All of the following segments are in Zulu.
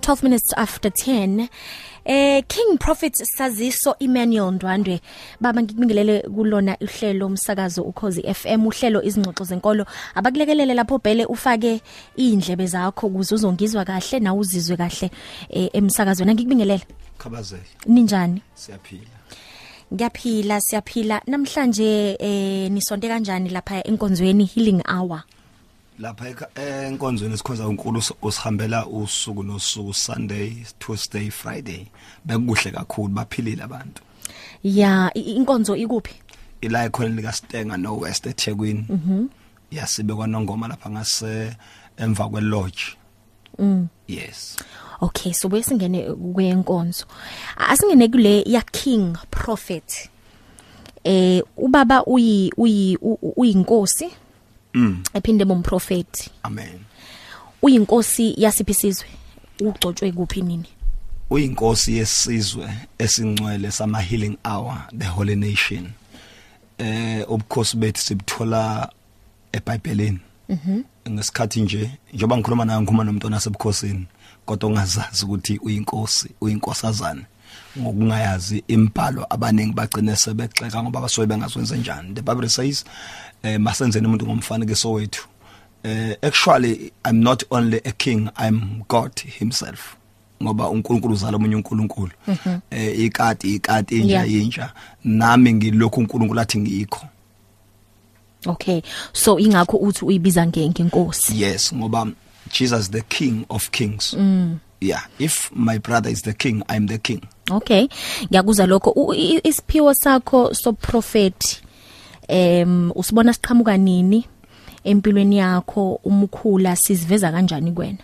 12 minutes after 10 Eh King Prophet Saziso Emmanuel Ndwandwe baba ngikubingelele kulona uhlelo umsakazo ukhozi FM uhlelo izingxoxo zenkolo. Abakulekelele lapho bhele ufake indlebe zakho ukuze uzongizwa kahle na uzizwe kahle eh, emsakazweni. Ngikubingelele khabazela. Ninjani? Siyaphila. Ngiyaphila siyaphila. Namhlanje eh nisonte kanjani lapha enkonzweni healing hour? Lapha eka- enkonzweni sikhonza uNkulunkulu us- usihambela usuku nosuku Sunday Tuesday Friday. Bekuhle kakhulu baphilile abantu. Ya i- inkonzo ikuphi? Ila ikhona lika Stenga no West eThekwini. Mhm. Yasibe kwanongoma lapha ngase emva kwe lodge mm. Yes. Okay so besingene kwenkonzo. Asingene kule ya King Prophet. Eh ubaba uyi uyi u- uyinkosi? Mm ephinde bomprofeti. amen Uyinkosi yasiphisizwe. Ugcotshwe kuphi nini? uyinkosi yesizwe esingcwele sama healing hour the holy nation eh ubukhosi bethu sibuthola eBhayibhelini mhm ngesikhathi nje njengoba ngikhuluma naye ngikhuluma nomuntu onasebukhosini kodwa ungazazi ukuthi uyinkosi uyinkosazana ngokungayazi imbhalo abaningi bagcine sebexeka ngoba basuke bengazwenze njani the bible says eh masenzeni umuntu ngomfanekiso wethu eh actually i'm not only a king i'm god himself ngoba uNkulunkulu uzala omunye uNkulunkulu eh ikati ikati inja Yeah. inja nami ngilokhu uNkulunkulu athi ngikho Okay. So ingakho uthi uyibiza ngenkosi. yes ngoba Jesus the king of kings mm. Yeah if my brother is the king i'm the king Okay. Ngiyakuzwa lokho U- i- isiphiwo sakho so prophet em usibona siqhamuka nini empilweni yakho umkhula siziveza kanjani kuwena?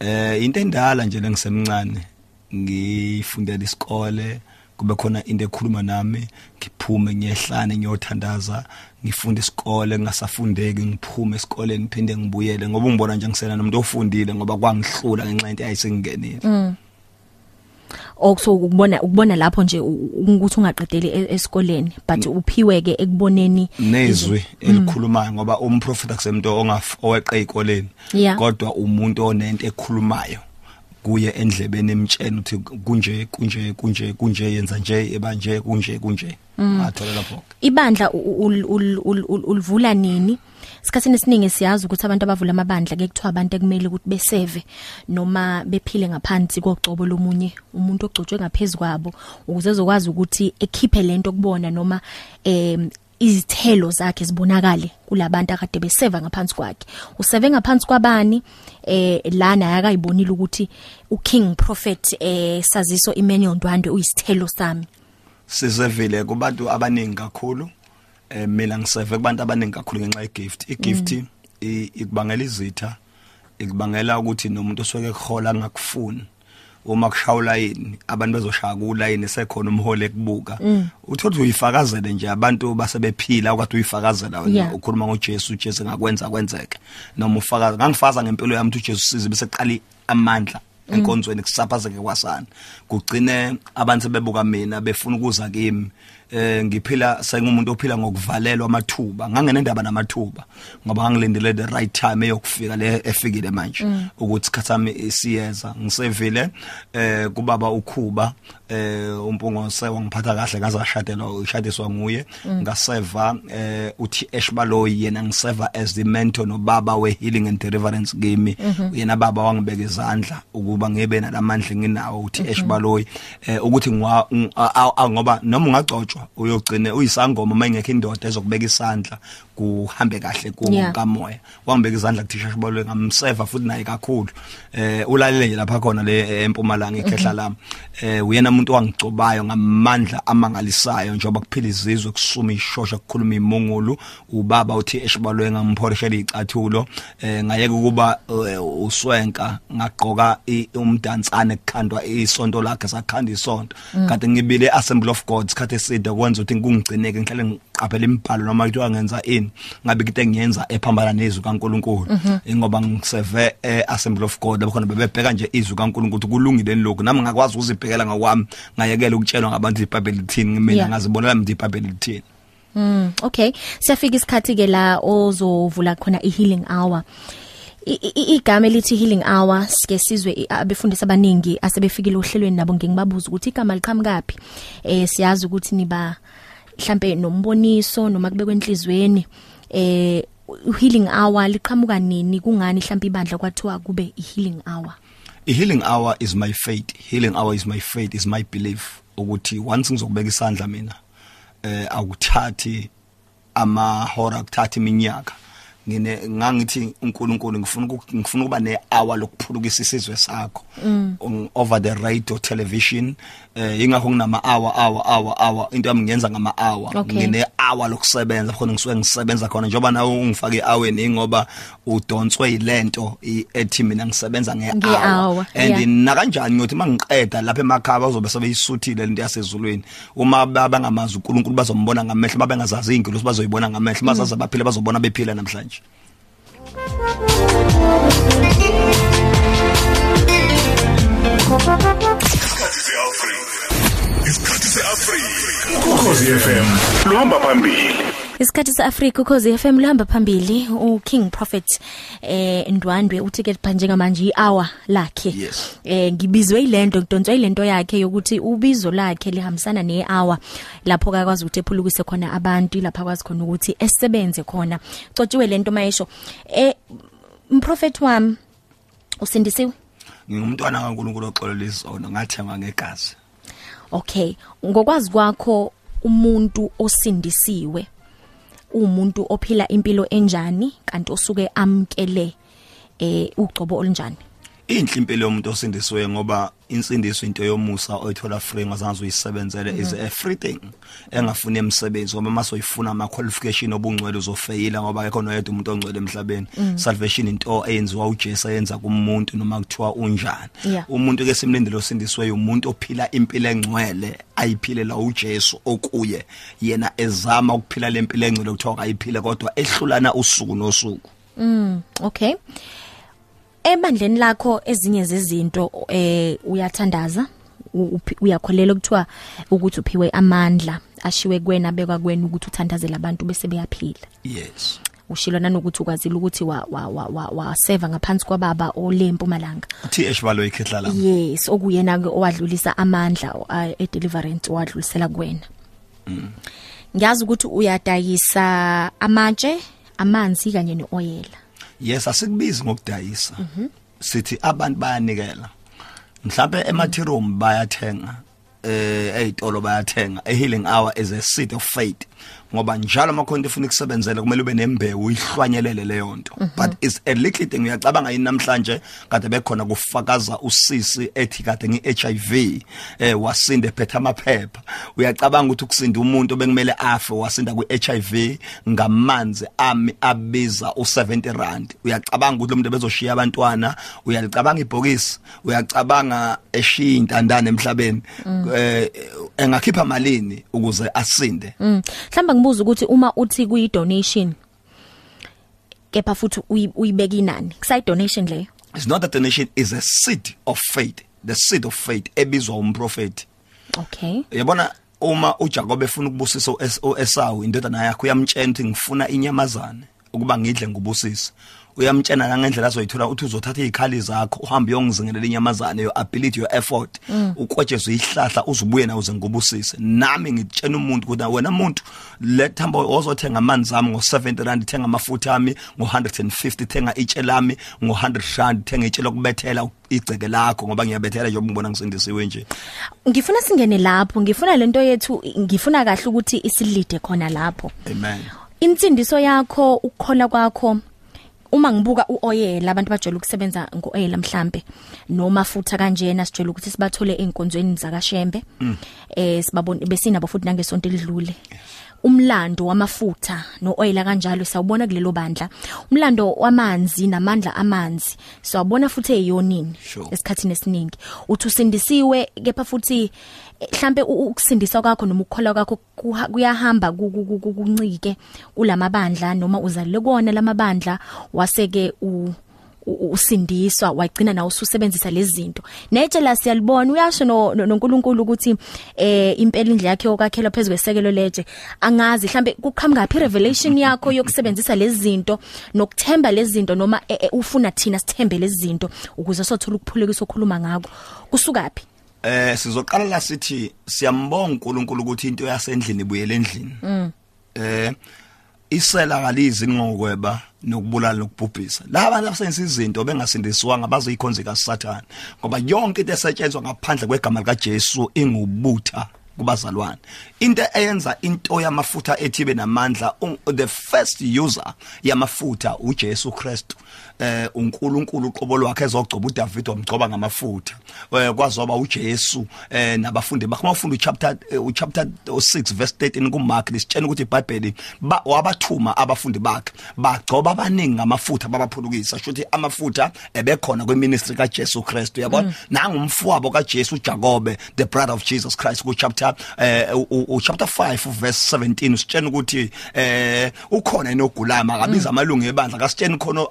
eh into endala nje lengisemncane ngifundela isikole kube khona into ekhuluma nami ngiphume ngiyehlane ngiyothandaza ngifunda isikole ngasafundeki ngiphume esikoleni ngiphinde ngibuyele ngoba ngibona nje ngisena nomuntu ofundile ngoba kwangihlula ngenxa into ayisengingenile okuso ukubona ukubona lapho nje u- u- ukuthi ungaqedeli e- esikoleni but uphiweke ekuboneni nezwi elikhulumayo ngoba umprofeti akusemuntu ongaf oweqe ezikoleni Yeah. kodwa umuntu onento ekhulumayo. Kuye endlebeni emtshela ukuthi kunje kunje kunje kunje yenza nje ebanje kunje kunje. Athola lapho ibandla u- ul- ul- ul- ul- ulivula nini? Sikhathini esiningi siyazi ukuthi abantu abavula amabandla ke kuthiwa abantu ekumele ukuthi beseve noma bephile ngaphansi kogcobo lomunye umuntu ogcotshwe ngaphezulu kwabo ukuze ezokwazi ukuthi ekhiphe lento kubona noma em izithelo zakhe zibonakale kulabantu akade beseva ngaphansi kwakhe. Useve ngaphansi kwabani? Eh lana akayibonile ukuthi uking prophet eh saziso Emmanuel Ndwandwe uyisithelo sami. Sizevile kubantu abaningi kakhulu. Eh mina ngiseve kubantu abaningi kakhulu ngenxa yegift. Igift i- ikubangela izitha ikubangela ukuthi nomuntu osukeekuhola angakufuni uma kushawula yini abantu bezoshaya kulayini sekhona umhole kubuka. Uthola ukuthi uyifakazele nje abantu basebephila okade uyifakazela wena Yeah. ukhuluma ngoJesu uJesu ngakwenza kwenzeke. Noma ufakaza ngangifaza ngempilo yami ukuthi uJesu size bese qali amandla enkonzweni kusaphazeke kwasana kugcine abantu sebebuka mina befuna ukuza kimi. Eh ngiphila sengumuntu ophila ngokuvalelwa amathuba. Ngangena indaba namathuba ngoba ngangilindele the right time eyokufika le efikile manje. Ukuthi sikhathami isiyeza. Ngisevile eh kubaba ukhuba eh umpungose wangiphatha kahle ngaze ngashadelwa ushadiswa nguye ngaseva eh uthi Eshbaloyi yena ngiseva as the mentor nobaba we healing and deliverance kimi. Yena baba wangibeka izandla ukuba ngibe nalamandla nginawo uthi Eshbaloyi eh ukuthi ngoba noma ungagcotshwa uyogcine uyisangoma mayengekho indoda ezokubeka isandla. Kuhambe kahle Yeah. kukamoya wangibeka izandla kuthisha Eshbaloyi ngamseva futhi naye kakhulu. Eh ulalele nje lapha khona le eh, empumalanga ikhehla lami. Eh uyena umuntu wangigcobayo ngamandla amangalisayo njengoba kuphila izizwe kusuma ishosha kukhuluma imungulu. Ubaba uthi eshibaloye ngampholishela icathulo eh ngayeka ukuba eh, uswenka ngaqoka i- umdansane kukhandwa isonto lakhe sakhanda isonto. Kade ngibile assembly of god sikhathe eside kwenza ukuthi kungigcineke ngihlale ngiqaphela imibhalo noma kuthiwa ngenza ini. Ngabe into engiyenza ephambana nezwi kaNkuluNkulu. Ingoba ngiseve e assembly of god abakhona bebebheka nje izwi kaNkuluNkulu ukuthi kulungile lokho nami ngakwazi ukuzibhekela ngakwami ngayekela ukutshelwa ngabantu iBhayibheli lithini mina Yeah. ngazibonela mina iBhayibheli lithini. Mm okay. Siyafika isikhathi ke la ozovula khona i healing hour. I- i- igama elithi healing hour sike sizwe i- abefundisi abaningi asebefikile ohlelweni nabo ngingibabuza ukuthi igama liqhamukapi eh siyazi ukuthi niba mhlambe nomboniso noma kube kwenhlizweni eh healing hour liqhamuka nini kungani mhlambe ibandla kwathiwa kube i healing hour? I healing hour is my faith healing hour is my faith is my belief ukuthi once ngizokubeka isandla mina eh akuthathi amahora akuthathi iminyaka. Ngine ngangithi uNkulunkulu ngifuna uku- ngifuna ukuba nehour lokuphulukisa isizwe sakho on- over the radio television eh ingakho nginama hour hour hour hour. Into yami ngiyenza ngama hour. Okay. ngine hour lokusebenza khona ngisuke ngisebenza khona. Njoba nawe ungifake ehourni ngoba udonswe yilento i- ethi mina ngisebenza Nge-hour, nge-hour and yeah. na kanjani ngiyothi mangiqeda lapha emakhaya bazobe sebeyisuthile lento yasezulwini. Uma bangamazi uNkulunkulu bazombona ngamehlo babengazazi ingilosi bazoyibona ngamehlo bazaza baphile bazobona bephila namhlanje. Isikhathi se-afrika. Isikhathi se-afrika ukhozi fm luhamba phambili. Isikhathi seAfrika ukhozi FM lihamba phambili. uKing Prophet eh Ndwandwe uthi ke phanje manje ihour lakhe. Yes. eh ngibizwe ilento ngidonswa ilento yakhe yokuthi ubizo lakhe lihambisana nehour. Lapho akwazi ukuthi ephulukise khona abantu lapha akwazi khona ukuthi esebenze khona. Cotshiwe lento mayisho. Eh mprofet wami usindisiwe? Ngingumntwana kaNkulunkulu oxolela izono ngathengwa ngegazi Okay, ngokwazi kwakho umuntu osindisiwe umuntu ophila impilo enjani kanti osuke amkele eh ugcobo olunjani. inhle impilo yomuntu osindisiwe ngoba insindiso into yomusa oyithola free ngazange uyisebenzele is a free thing engafuni emsebenzi ngoba mase uyifuna ama qualification obungcwele uzofeyila ngoba akekho noyedwa umuntu ongcwele emhlabeni. Salvation into eyenziwa uJesu yenza kumuntu noma kuthiwa unjani. Umuntu ke simlindele osindisiwe umuntu ophila impilo engcwele ayiphilela uJesu okuye. Yena ezama ukuphila lempilo engcwele kuthiwa ayiphile kodwa ehlulana usuku nosuku. Mm, okay. Ebandleni lakho ezinye zezinto eh uyathandaza u- uphi- uyakholela ukuthiwa ukuthi uphiwe amandla ashiwe kwena bekwa kwena ukuthi uthandazele abantu bese beyaphila. yes Ushilo nanokuthi ukwazile ukuthi wa wa wa, wa, wa serve ngaphansi kwababa olempumalanga. TH balo ikhehla lami Yes, okuyena ke owadlulisa amandla uh, e deliverance wadlulisela kuwena. Ngiyazi ukuthi uyadayisa amatshe, amanzi kanye neoyela. Yes asikubizi ngokudayisa. Sithi abantu bayanikela. Mhlawumbe ematherum bayathenga eh ezitolo bayathenga a healing hour is a seed of faith ngoba njalo amakhonto efuna ukusebenzela kumele ube nembewu uyihlwanyelele leyo nto. But it's a little thing uyacabanga yini namhlanje? Kade bekhona kufakaza usisi ethi kade ngi-HIV eh wasinde phethe amaphepha. Uyacabanga ukuthi ukusinda umuntu bekumele afe wasinda kwi-HIV ngamanzi ami abiza u70 rand. Uyacabanga ukuthi lo muntu bezoshiya abantwana? Uyalicabanga ibhokisi? Uyacabanga eshiya intandane emhlabeni? Eh engakhipha malini ukuze asinde? Mm. Mhlamba ngibuza ukuthi uma uthi kuyi donation kepha futhi uyi- uyibeka inani. Kusayi donation leyo. it's not a donation is a seed of faith the seed of faith ebizwa umprofeti Okay. yabona uma uJakob efuna ukubusisa u-Es- uEsawu indodana yakhe uyamtshela ukuthi ngifuna inyamazane ukuba ngidle ngubusisa uyamtshena nangendlela azoyithola uthi uzothatha izikhali zakho uhambe uyongizingelela inyamazane your ability your effort ukwetshezwe ihlahla uzubuye na uze ngubusise nami ngitshena umuntu ukuthi wena umuntu lethamba ozothenga amanzi ami ngo70 rand thenga amafutha ami ngo150 thenga itshe lami ngo100 rand thenga itshe lokubethela igceke lakho ngoba ngiyabethela nje ngibona ngisindisiwe nje. Ngifuna singene lapho, ngifuna lento yethu ngifuna kahle ukuthi isilide khona lapho. amen. Insindiso yakho ukukhola kwakho uma ngibuka uoyela abantu bajwayele ukusebenza ngooyela mhlambe noma futha kanjena sijwayele ukuthi sibathole einkonzweni zakashembe eh sibabone besinabo futhi nangesonto elidlule. Umlando wamafutha nooyela kanjalo sawubona kulelo bandla. Umlando wamanzi namandla amanzi sawubona futhi eyonini Sure. esikhathini esiningi. Uthi usindisiwe kepha futhi mhlambe ukusindiswa kwakho noma ukukholwa kwakho kuyahamba ku- ku- ku- ku- kuncike kulamabandla noma uzalile kuona lamabandla waseke u usindiswa wagcina nawe ususebenzisa lezi zinto. Nejela siyalibona uyasho no- no- noNkulunkulu ukuthi eh impela indle yakhe yokwakhelwa phezulu kwesekelo leje angazi mhlambe kuqhamuka phi revelation yakho yokusebenzisa lezi zinto nokuthemba lezi zinto noma eh, eh, ufuna thina sithembe lezi zinto ukuze sothola ukuphulekisa okhuluma ngako kusuka phi Eh sizoqala la sithi siyambonga uNkulunkulu ukuthi into yasendlini ibuyele endlini. Eh isela kalizi ngokweba nokubulala nokubhubhisa. La abantu abasenza izinto bengasindiswanga bazoyikhonza kaSathane ngoba yonke into esetshenzwa ngaphandle kwegama lika Jesu ingubutha kubazalwane. Into eyenza into yamafutha ethibe namandla un- the first user yamafutha uJesu Kristu. Eh uNkulunkulu uqobo lwakhe ezogcoba uDavid wamgcoba ngamafutha. Eh kwazoba uJesu eh nabafundi bakhe. Mawufunda uchapter eh, uchapter 6 verse 13 kuMark lisitshela ukuthi iBhayibheli ba- wabathuma abafundi bakhe bagcoba abaningi ngamafutha babaphulukisa. Shuthi amafutha ebekhona kweministry kaJesu Kristu yabona nangumfowabo kaJesu uJakobe the brother of Jesus Christ ku chapter eh u- u- u- chapter 5 verse 17 usitshela ukuthi eh ukhona inogulama akabiza amalungu ebandla kasitsheni khona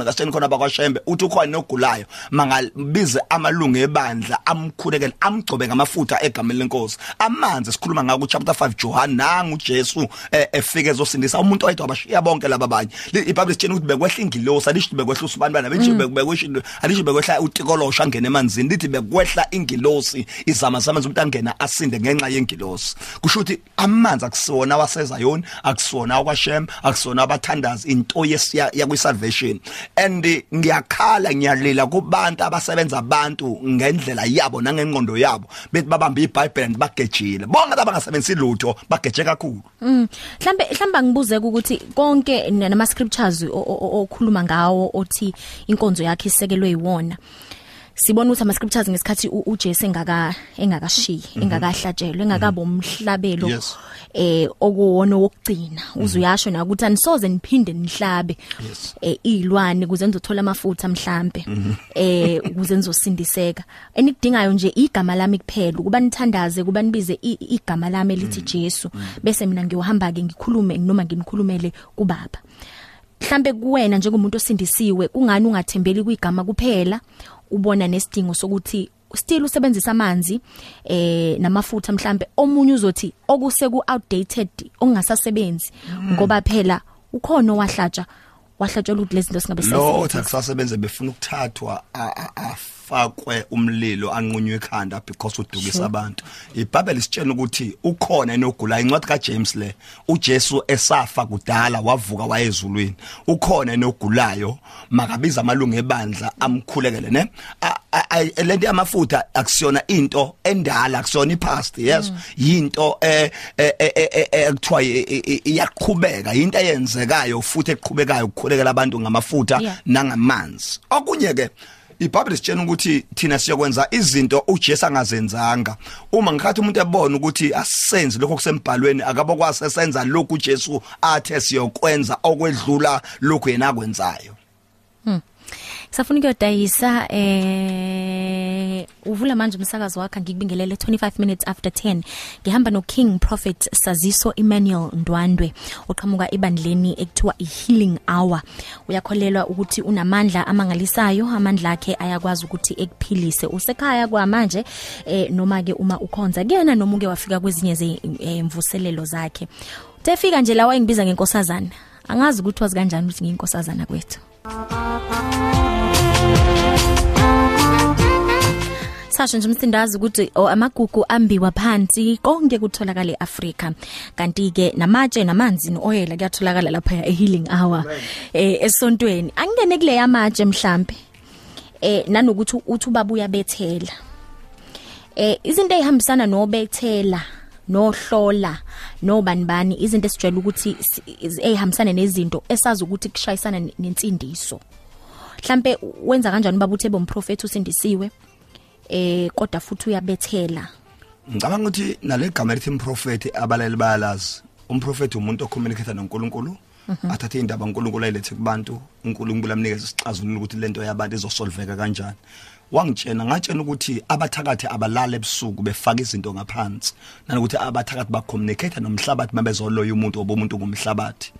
izayona kasitsheni khona abakwashembe uthi ukhona inogulayo mangabize amalungu ebandla amkhulekele amgcobe ngamafutha egameni lenkosi amanzi sikhuluma ngako chapter 5 John nangu Jesu eh, efike ezosindisa umuntu oyedwa abashiya bonke laba abanye Li- iBhayibheli sitshena ukuthi bekwehla ingilosi alishi bekwehla usibani bana benje bekwehla alishi bekwehla utikolosha angene emanzini lithi bekwehla ingilosi izama zamanzi umuntu angena asinde ngenxa yengilosi kusho ukuthi amanzi akusiwona wasezayoni akusiwona akwashem akusiwona abathandazi into yesiya yakwi-salvation and ngiyakhala ngiyalila kubantu abasebenza abantu ngendlela yabo nangengqondo yabo bethi babambe ibhayibheli and bagejile bonke abangasebenzisi lutho bageje kakhulu Mm. Mhlambe mhlamba ngibuze ukuthi konke nama scriptures o- o- o- okhuluma ngawo othi inkonzo yakhe isekelwe yiwona. Sibona ukuthi ama scriptures ngesikhathi u- uJesu engaka engakashiyi, engakahlatshelwe, engakabo umhlabelo Yes. eh okuwona wokugcina. Uzuyasho na ukuthi anisoze niphinde nihlabe Yes. eh ilwane kuze nizothola amafutha mhlambe eh ukuze nizosindiseka enikudingayo nje igama lami kuphela ukuba nithandaze kuba nibize i- igama lami elithi Jesu bese mina ngiyohamba ke ngikhulume noma nginikhulumele kubaba. Mhlambe kuwena njengomuntu osindisiwe kungani ungathembeli kwigama kuphela? Ubona nesidingo sokuthi still usebenzisa amanzi eh namafutha mhlambe omunye uzothi okuseku outdated ongasasebenzi. Ngoba phela ukhona owahlatsha wahlatshelwa ukuthi lezi zinto singabe lo othi akusasebenze befuna ukuthathwa a- a- afakwe umlilo anqunywe ekhanda because udukisa abantu. iBhayibheli sitshela ukuthi ukhona enogulayo incwadi kaJames le uJesu esafa kudala wavuka wayezulwini. Ukhona enogulayo makabiza amalungu ebandla amkhulekele ne? A- a- a- lento yamafutha akusiyona into endala akusiyona ipast yes? Yinto eh eh, eh, eh, eh, ekuthiwa i- i- i- iyaqhubeka into eyenzekayo futhi eqhubekayo ukukhulekela abantu ngamafutha Yeah. nangamanzi. Okunye ke iBhayibheli sitshela ukuthi thina siyokwenza izinto uJesu angazenzanga. Uma ngikhathi umuntu ebona ukuthi asisenze lokho kusembhalweni akabokwazi esenza lokhu uJesu athe siyokwenza okwedlula lokhu yena akwenzayo. Safuna ukuyodayisa eh uvula manje umsakazo wakhe ngikubingelele 25 minutes after 10 ngihamba no King Prophet Saziso Emmanuel Ndwandwe oqhamuka ebandleni ekuthiwa iHealing Hour. Uyakholelwa ukuthi unamandla amangalisayo amandla akhe ayakwazi ukuthi ekuphilise. Usekhaya kwamanje eh noma ke uma ukhonza kuyena noma uke wafika kwezinye zemvuselelo zakhe. Tefika nje la wayengibiza ngenkosazana. Angazi ukuthi wazi kanjani ukuthi ngiyinkosazana kwethu. Sasho nje umsindazi ukuthi oh, amagugu ambiwa phansi konke kutholakala eAfrika. Kanti ke namatshe namanzi noyela kuyatholakala lapha eHealing Hour eh esontweni. Angene kule yamatshe mhlambe eh nanokuthi uthi ubabuya bethela eh izinto ezihambisana nobethela nohlola nobani bani izinto esijwayele ukuthi ezihambisana nezinto esazi ukuthi kushayisana ne- nensindiso. Mhlambe wenza kanjani ubaba uthe bomprofeti usindisiwe? Eh kodwa futhi uyabethela. Ngicabanga ukuthi nalegama lithi umprofeti abalali bayalazi. Umprofeti umuntu ocommunicate noNkulunkulu athathe indaba uNkulunkulu ayilethe kubantu uNkulunkulu amnikeza isixazululo ukuthi lento yabantu izosolveka kanjani. Wangitshena ngatshena ukuthi abathakathi abalala ebusuku befaka izinto ngaphansi. Nanokuthi abathakathi bacommunicate nomhlabathi mabezoloya umuntu obomuntu ngumhlabathi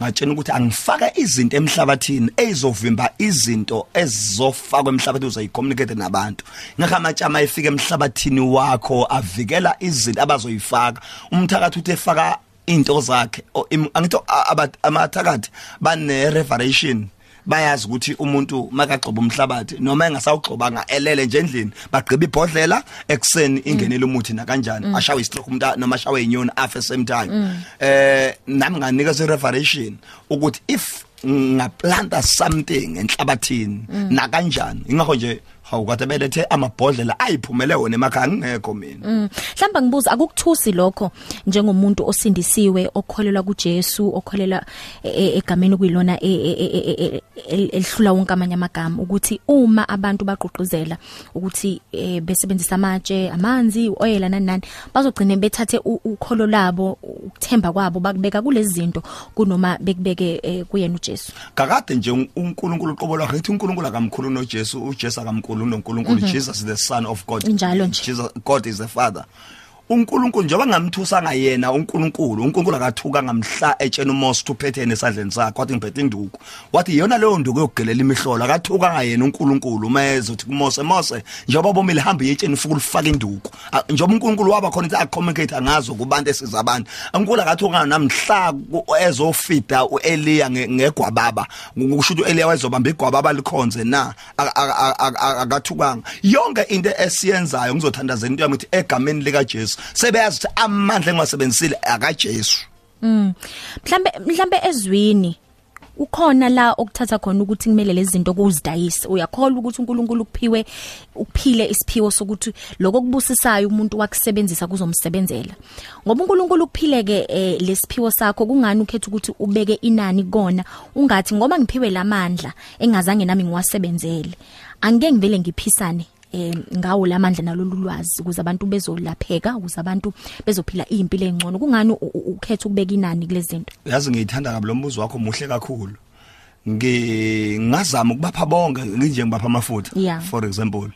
ngatshena ukuthi angifaka izinto emhlabathini ezovimba izinto ezizofakwa emhlabathini uzoyicommunicate nabantu. Ngakho amatshama efika emhlabathini wakho avikela izinto abazoyifaka. Umthakathi uthi efaka into zakhe o- im- angithi aba- amathakathi bane revelation bayazi ukuthi umuntu makagcoba umhlabathi noma engasawugxobanga elele nje endlini bagqiba ibhodlela ekseni ingenele umuthi na kanjani ashawe istroke umuntu noma ashawe inyoni afe same time. Eh nami nganika se revelation ukuthi if ngaplanta something enhlabathini na kanjani ingakho nje hawu kade belethe amabhodlela ayiphumele wona emakhaya ngingekho mina Mm. Mhlamba ngibuza akukuthusi lokho njengomuntu osindisiwe okholelwa kuJesu okholelwa e- e- egameni kuyilona e- e- e- e- e- elihlula wonke amanye amagama ukuthi uma abantu baqoqozela ukuthi eh, besebenzisa amatshe amanzi oil nani nani bazogcina bethathe u- ukholo labo ukuthemba kwabo bakubeka kulezi zinto kunoma bekubeke eh, kuyena uJesu kakade nje un- uNkulunkulu uqobo lwakhe ethi uNkulunkulu akamkhulu noJesu uJesu akamkhulu noNkulunkulu Jesus is the son of God. Njalo nje. Jesus God is the father. uNkulunkulu njengoba ngamthusanga yena uNkulunkulu uNkulunkulu akathuka ngamhla etshena uMose uphethe nesandleni sakhe wathi ngiphethe induku. Wathi yona leyo nduku yokugelela imihlolo akathuka ngayena uNkulunkulu. Mayezothi kuMose Mose njengoba bomile hamba yetsheni ufuku lifaka induku. A- njengoba uNkulunkulu waba khona ukuthi acommunicate ngazo kubantu esiza abantu. uNkulunkulu akathuka namhla ku- ezofida uEliya nge- ngegwababa. Kusho ukuthi uEliya wayezobamba igwababa likhonze na? A- a- a- a- akathukanga. Yonke into esiyenzayo ngizothandazela into yami ukuthi egameni lika Jesu sebeyazi ukuthi amandla engiwasebenzisile akaJesu. Mhlambe mhlambe ezwini ukhona la okuthatha khona ukuthi kumele lezi zinto kuzidayise. Uyakholwa ukuthi uNkulunkulu ukuphiwe ukuphile isiphiwo sokuthi lokho kubusisayo umuntu wakusebenzisa kuzomsebenzela. Ngoba uNkulunkulu ukuphileke eh, lesiphiwo sakho kungani ukhetha ukuthi ubeke inani kona ungathi ngoba ngiphiwe lamandla engazange nami ngiwasebenzele angeke ngivele ngiphisane eh ngawo lamandla nalolu lwazi ukuze abantu bezolapheka ukuze abantu bezophila impilo engcono kungani u- u- ukhetha ukubeka inani kulezi zinto? Yazi ngiyithanda kabi lo mbuzo wakho muhle kakhulu. Ngingazama ukubapha bonke nginje ngibapha amafutha Yeah. for example.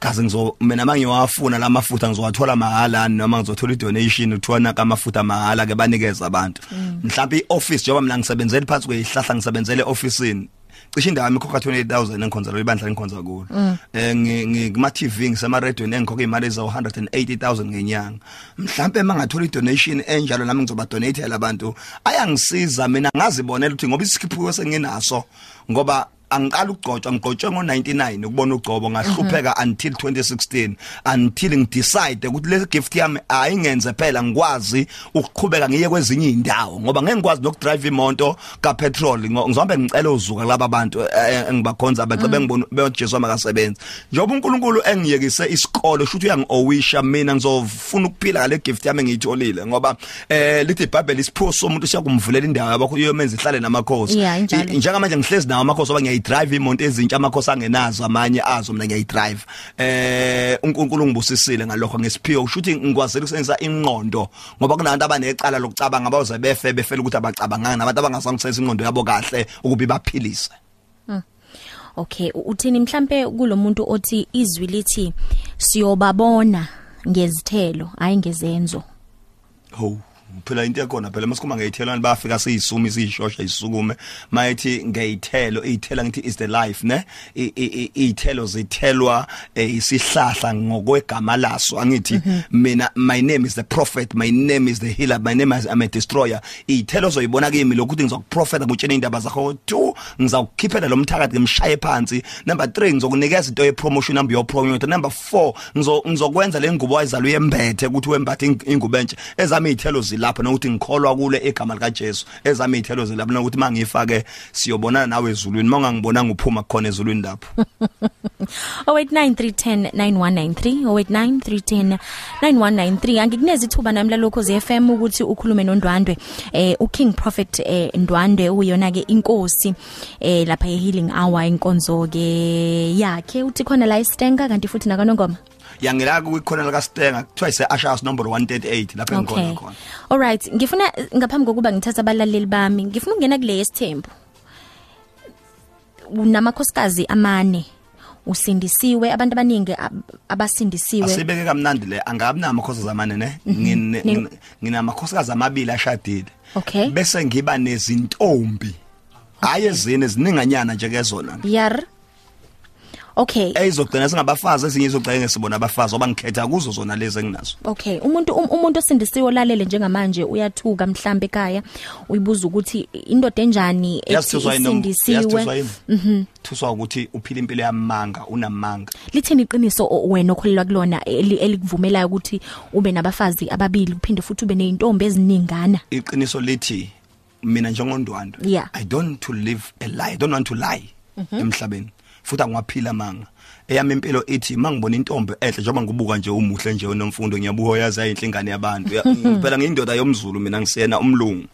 Kaze ngizo mina mangiwafuna lamafutha ngizowathola mahala noma ngizothola idonation uthona kamafutha mahala ke banikeza abantu mhlawumbe ioffice njengoba mina ngisebenzela phansi kweyihlahla ngisebenzele officeini cishe indawo yami ikhokha 28000 engikhonza ibandla engikhonza kulo. Eh ngikuma TV ngisema radio engikhokha imali eza 180000 ngenyanga. Mhlawumbe mangathola idonation enjalo nami ngizoba donate abantu ayangisiza mina ngazibonela ukuthi ngoba isikhiphuko senginaso ngoba angiqala ukugcotshwa ngigcotshwe ngo99 ukubona ugcobo ngahlupheka until 2016 until ngidecide ukuthi le gift yami ayingenze phela ngikwazi ukuqhubeka ngiye kwezinye indawo ngoba ngeke ngikwazi nokudrive imoto ka petrol ngo- ngizohambe ngicela uzuka laba abantu eh, engibakhonza bacebe ngibona beJesu amakasebenzi njengoba uNkulunkulu engiyekise isikole shuthi uyangi-owisha mina ngizofuna ukuphila ngale gift yami engiyitholile ngoba eh lithi iBhayibheli isipho somuntu siyakumvulela indawo yabakho yomenza ihlale namakhosi. Yeah, injalo. njengamanje ngihlezi nawo amakhosi oba ngiyayidrive imoto ezintsha amakhosi angenazo amanye azo mina ngiyayidrive. Eh uNkulunkulu ngibusisile ngalokho ngesiphiwo kusho ukuthi ngikwazela ukusebenzisa ingqondo ngoba kunabantu abanecala lokucabanga abaze befe befela ukuthi abacabanganga nabantu abangasangisebenzisa ingqondo yabo kahle ukuba ibaphilise okay u- uthini? Mhlambe kulomuntu othi izwi lithi siyobabona ngezithelo hayi ngezenzo. Ho phela into yakhona phela. Masikhuma ngeyithelwane bafika siyisumi siyishosha isukume mayithi ngeyithelo iyithela ngithi is the life ne? I- i- i- iyithelo zithelwa eh, isihlahla ngokwegama laso. Angithi mina my name is the prophet my name is the healer my name is I'm a destroyer. Iyithelo zoyibona kimi lokuthi ngizokuprofeta ngutshena indaba zakho. 2 ngizawukhiphela lo mthakathi ngimshaye phansi. Number 3 ngizokunikeza into ye promotion number yo promote number 4 ngizo ngizokwenza le ngubo ayizalwe yembethe ukuthi wembathe ing- ingubo entsha ezami izithelo zilapha nokuthi ngikholwa kule egama lika Jesu ezami izithelo zilapha nokuthi mangifake siyobonana nawe ezulwini. Mangangibonanga uphuma khona ezulwini lapho. 0893109193 0893109193 angikuneza ithuba nami lalokho ze FM ukuthi ukhulume noNdwandwe. Eh uKing Prophet eh Ndwandwe uyona ke inkosi eh lapha ye healing hour inkonzo ke yakhe. Uthi khona la istenga kanti futhi nakanongoma? Yangilaka kukhona lika Stenga kuthiwa ise Ashers number 138 lapho engikhona Okay. khona Alright, ngifuna ngaphambi kokuba ngithatha abalaleli bami, ngifuna ukungena kule yesithembu. Unamakhosikazi amane. usindisiwe abantu abaningi ab- abasindisiwe asibeke kamnandi le angabi namakhosi zamane ne Ngine- Ne- ngine- nginamakhosi amabili ashadile Okay. bese ngiba nezintombi hayi ezine ezininganyana nje kezona yar Okay. Eyizogcina singabafazi ezinye izogcina ngesibona abafazi oba ngikhetha kuzo zona lezi enginazo. Okay umuntu um, umuntu osindisiwe olalele njengamanje uyathuka mhlambe ekhaya uyibuza ukuthi indoda enjani ethi yasithuswa yini isindisiwe? yasithuswa yini? Mhm. Thuswa ukuthi uphila impilo yamanga unamanga. Lithini iqiniso o- wena okholelwa kulona eli- elikuvumelayo ukuthi ube nabafazi ababili uphinde futhi ube nezintombi eziningana? Iqiniso lithi mina njengondwandwe Yeah. i don't to live a lie i don't want to lie emhlabeni. Futhi angiwaphila manga eyami impilo ithi mangibona intombi enhle njengoba ngibuka nje umuhle nje unomfundo ngiyabuka yazi ayinhlingane yabantu. Ya- phela ngiyindoda yomzulu mina ngisiyena umlungu.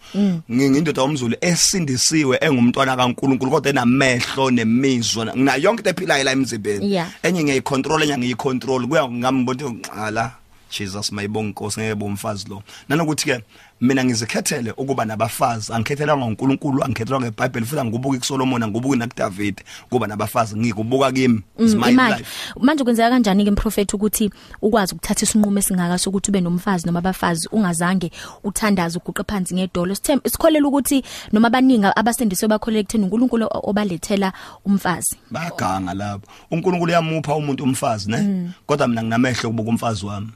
Ngiyindoda yomzulu esindisiwe engumntwana kaNkuluNkulu kodwa enamehlo nemizwa ngina yonke into ephilayo la emzimbeni. Yeah. enye ngiyayicontrol enye ngiyicontrol. Kuya ngambona ukuthi ala Jesus mayibonga inkosi ngeke bomfazi lo. Nanokuthi ke mina ngizikhethele ukuba nabafazi angikhethelanga uNkulunkulu angikhethelwa ngeBhayibheli futhi angibuki kuSolomon angibuki nakuDavid kuba nabafazi ngikubuka kimi. It's Mm, my imali. life. Manje kwenzeka kanjani ke mprofeti ukuthi ukwazi ukuthatha isinqumo esingaka sokuthi ube nomfazi noma abafazi ungazange uthandaze uguqe phansi ngedolo? Sithemba sikholela ukuthi noma abaningi abasindiswe bakholele ekutheni uNkulunkulu o- obalethela umfazi. Bayaganga lapho. uNkulunkulu uyamupha umuntu umfazi ne? Kodwa mina nginamehlo ukubuka umfazi wami.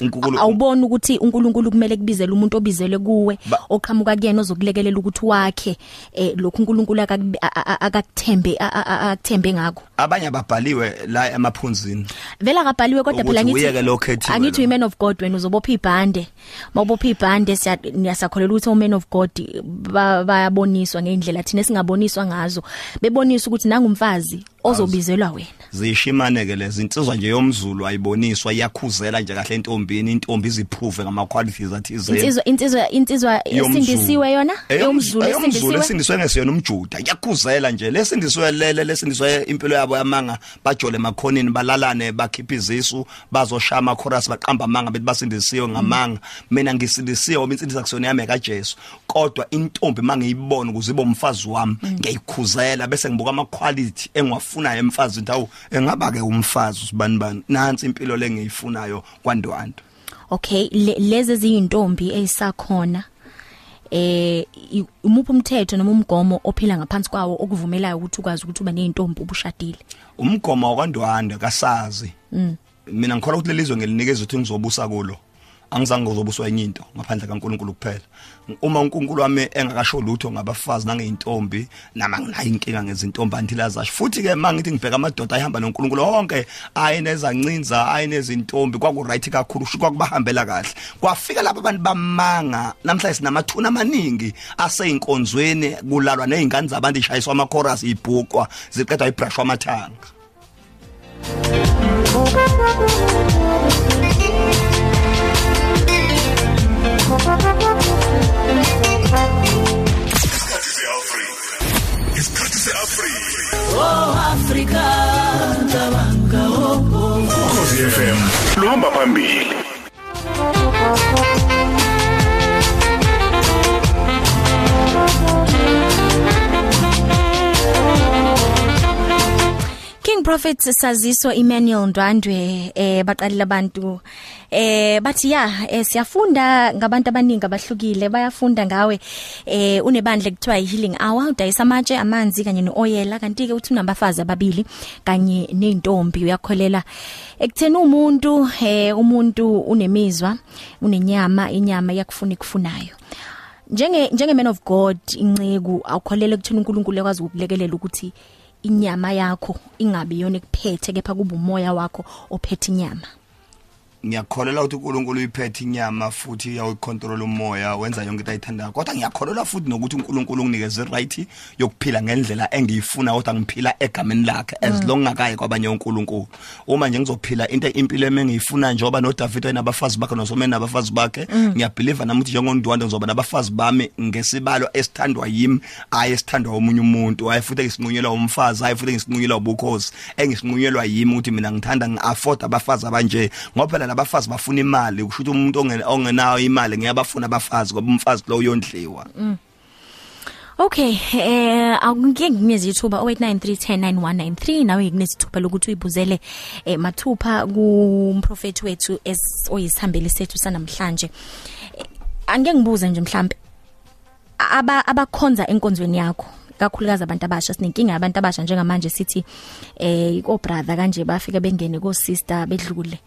uNkulunkulu awuboni ukuthi uNkulunkulu kumele kubizele umuntu obizele kuwe Ba- oqhamuka kuyena ozokulekelela ukuthi wakhe eh lokhu uNkulunkulu akakubi- a- a- akakuthembe a- a- a- akuthembe ngakho. Abanye ababhaliwe la emaphunzini. Vela akabhaliwe kodwa Ukuthi phela uyeke lo okhethiwe angithi lo. uman of god wena uzobopha ibhande mawubopha ibhande siya niyasakholela ukuthi uman of god ba- bayaboniswa ngeindlela thina singaboniswa ngazo. Bebonisa ukuthi nangumfazi ozobizelwa wena. Zishimane ke lezi insizwa nje yomzulu ayiboniswa iyakhuzela nje kahle entombini intombi iziprove ngama qualities athizeni insizwa insizwa insizwa esindisiwe yona? Eyomzulu esindisiwe esindisiwe esindisiwe ngesiyona umjuda. Yakhuzela nje lesindisiwe lele lesindisiwe impilo yabo yamanga bajole makhonini balalane bakhipha izisu bazoshaya ama chorus baqamba amanga bethi basindisiwe ngamanga. Mina ngisindisiwe ngoba insindisa kusona yami kaJesu. Kodwa intombi mangiyibona ukuze ibe umfazi wami ngiyayikhuzela bese ngibuka ama quality engiwafunayo emfazini ndawo engaba ke umfazi usibani bani? Nansi impilo lengiyifunayo kwandwando okay le- lezi eziyintombi ezisakhona eh umuphi umthetho noma umgomo ophila ngaphansi kwawo okuvumelayo ukuthi ukwazi ukuthi ube nezintombi ubushadile umgomo wakwandwanda kasazi. Mina ngikholwa ukuthi lelizwe ngelinikeza ukuthi ngizobusa kulo. Angizange ngizobuswa enye into ngaphandle kaNkuluNkulu kuphela. Uma uNkulunkulu wami engakasho lutho ngabafazi nangeintombi nama nginayo inkinga ngezintombi antila zasho futhi ke mangithi ngibheka amadoda ayihamba noNkulunkulu wonke ayinezancinza ayinezintombi kwaku right kakhulu sho kwakubahambela kahle. Kwafika lapha abantu bamanga namhlanje sinamathuna amaningi aseyinkonzweni kulalwa nezingane zabantu ishayiswa ama chorus ibhukwa ziqedwa ibrushwa amathanga isikhathi se-afrika isikhathi se-afrika ukhozi fm luhamba phambili. Prophet saziso Emmanuel Ndwandwe eh baqalile abantu eh bathi ya eh, siyafunda ngabantu abaningi abahlukile bayafunda ngawe eh unebandle kuthiwa healing hour. Udayisa amatshe amanzi kanye neoil kanti ke uthi unabafazi ababili kanye nezintombi uyakholela ekutheni umuntu eh umuntu unemizwa unenyama inyama yakufuna ikufunayo. Njenge njenge man of god incegu awukholele ekutheni uNkulunkulu ekwazi ukulekelela ukuthi inyama yakho ingabe yona ekuphethe kepha kube umoya wakho ophethe inyama. Ngiyakholelwa ukuthi uNkulunkulu uyiphethe inyama futhi uyayicontrol umoya wenza yonke into ayithandayo. Kodwa ngiyakholelwa futhi nokuthi uNkulunkulu unginikeze right yokuphila ngendlela engiyifuna kodwa ngiphila egameni lakhe as long ngakayi kwabanye uNkulunkulu uma nje ngizophila into impilo emengiyifuna njengoba noDavid ayinabafazi bakhe noSolomon nabafazi bakhe ngiyabelieve nami ukuthi njengondwanda ngizoba nabafazi bami ngesibalo esithandwa yimi ayi esithandwa omunye umuntu ayi futhi ngisinqunyelwa umfazi ayi futhi ngisinqunyelwa ubukhosi engisinqunyelwa yimi ukuthi mina ngithanda ngiafford abafazi abanje. Ngoba phela labafazi bafuna imali kusho ukuthi umuntu ongenayo imali ngiyabafuna abafazi ngoba umfazi lo uyondliwa. Okay, eh akungeke ngineze ithuba 0893109193 nawe ngineze ithuba lokuthi uyibuzele eh mathupha kumprofeti wethu oyisihambeli sethu sanamhlanje. Eh, Angeke ngibuze nje mhlambe aba abakhonza enkonzweni yakho kakhulukazi abantu abasha sinenkinga yabantu abasha njengamanje sithi eh ko brother kanje bafika bengene ko sister bedlule.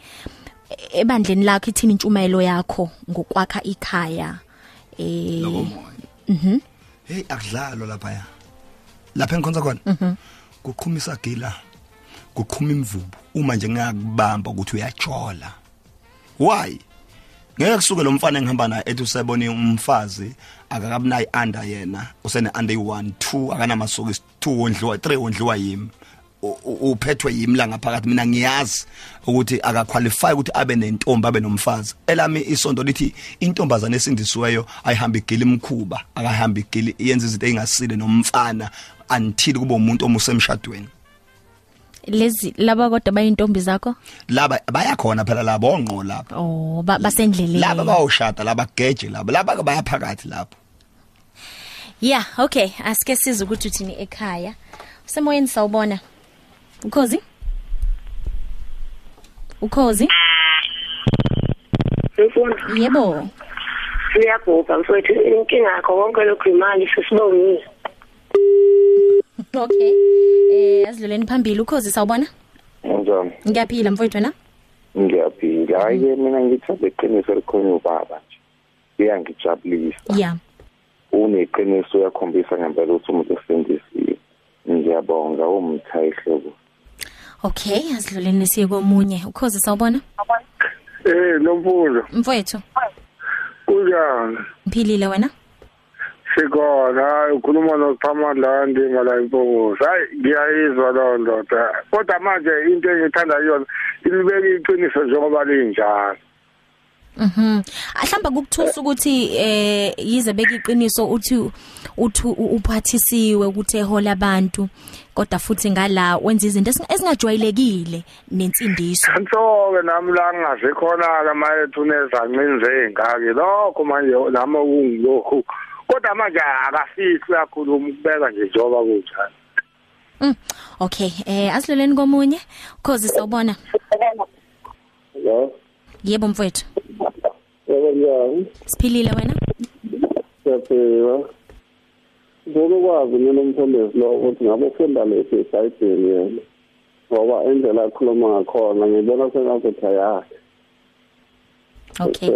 Ebandleni lakho ithini intshumayelo yakho ngokwakha ikhaya eh lokomoya hey akudlalo lapha ya lapha engikhonza khona. Kuqhumisa gila kuqhuma imvubu. Uma nje ngiyakubamba ukuthi uyajola. Why? Ngeke kusuke lo mfana engihamba naye ethi usebone umfazi akakabunayi under yena. Usene under 1 2 akanamasuku 2 wondliwa 3 wondliwa yimi. U- u- uphethwe yimi la ngaphakathi mina ngiyazi ukuthi akaqualify ukuthi abe nentombi abe nomfazi. Elami isonto lithi intombazane esindisiweyo ayihamba igila imkhuba akahamba igila yenza izinto engasile nomfana until kube umuntu omuse emshadweni lezi laba kodwa bayintombi zakho? Laba bayakhona phela labo onqo lapha. Oh ba- basendleleni. Laba bayoshada laba geje laba laba bayaphakathi lapho. Yeah okay. Asike siza ukuthi uthini ekhaya. Usemoyeni sawubona. Ukhozi ukhozi Mfundo yebo siyabhubha mfowethu inkinga yakho konke lokhu imali sesibongile. okay eh asidluleni phambili ukhozi sawubona Njani? ngiyaphila mfowethu wena Ngiyaphila. Hayi ke mina ngithatha iqiniso elikhona ubaba nje. Iyangijabulisa. yeah Uneqiniso uyakhombisa ngempela ukuthi umuntu esindisiwe. Ngiyabonga umthayi hlobo. Okay asidluleni siye komunye. Ukhozi sawubona? Eh nomfundo mfowethu. Kunjani mphilile wena? Sikhona hayi ukhuluma noSiphamandla ndinga la impokosi hayi ngiyayizwa loo ndoda. Kodwa manje into engithanda yona ilibeke iqiniso njengoba linjalo. Mhm. Ahlamba kukuthusa ukuthi eh yize beka iqiniso uthi uthi uphathisiwe ukuthi ehola abantu kodwa futhi ngala wenza izinto ezingajwayelekile nensindiso. Kansoke nami la ngingaze khona la mayethu nezancinze engake lokho manje nami kungilokhu kodwa manje akafihli kakhuluma ukubeka nje njengoba kunjani Mm. Okay, eh asiloleni komunye. Cause sawubona. Lo, Yebo mfowethu. Yebo njani? Siphilile wena? Siyaphila. Ngokwazi mina umfundisi lo ukuthi ngabe ufunda lesi eBhayibheli yena. Ngoba indlela akhuluma ngakhona ngibona sengathi ayakhe. Okay.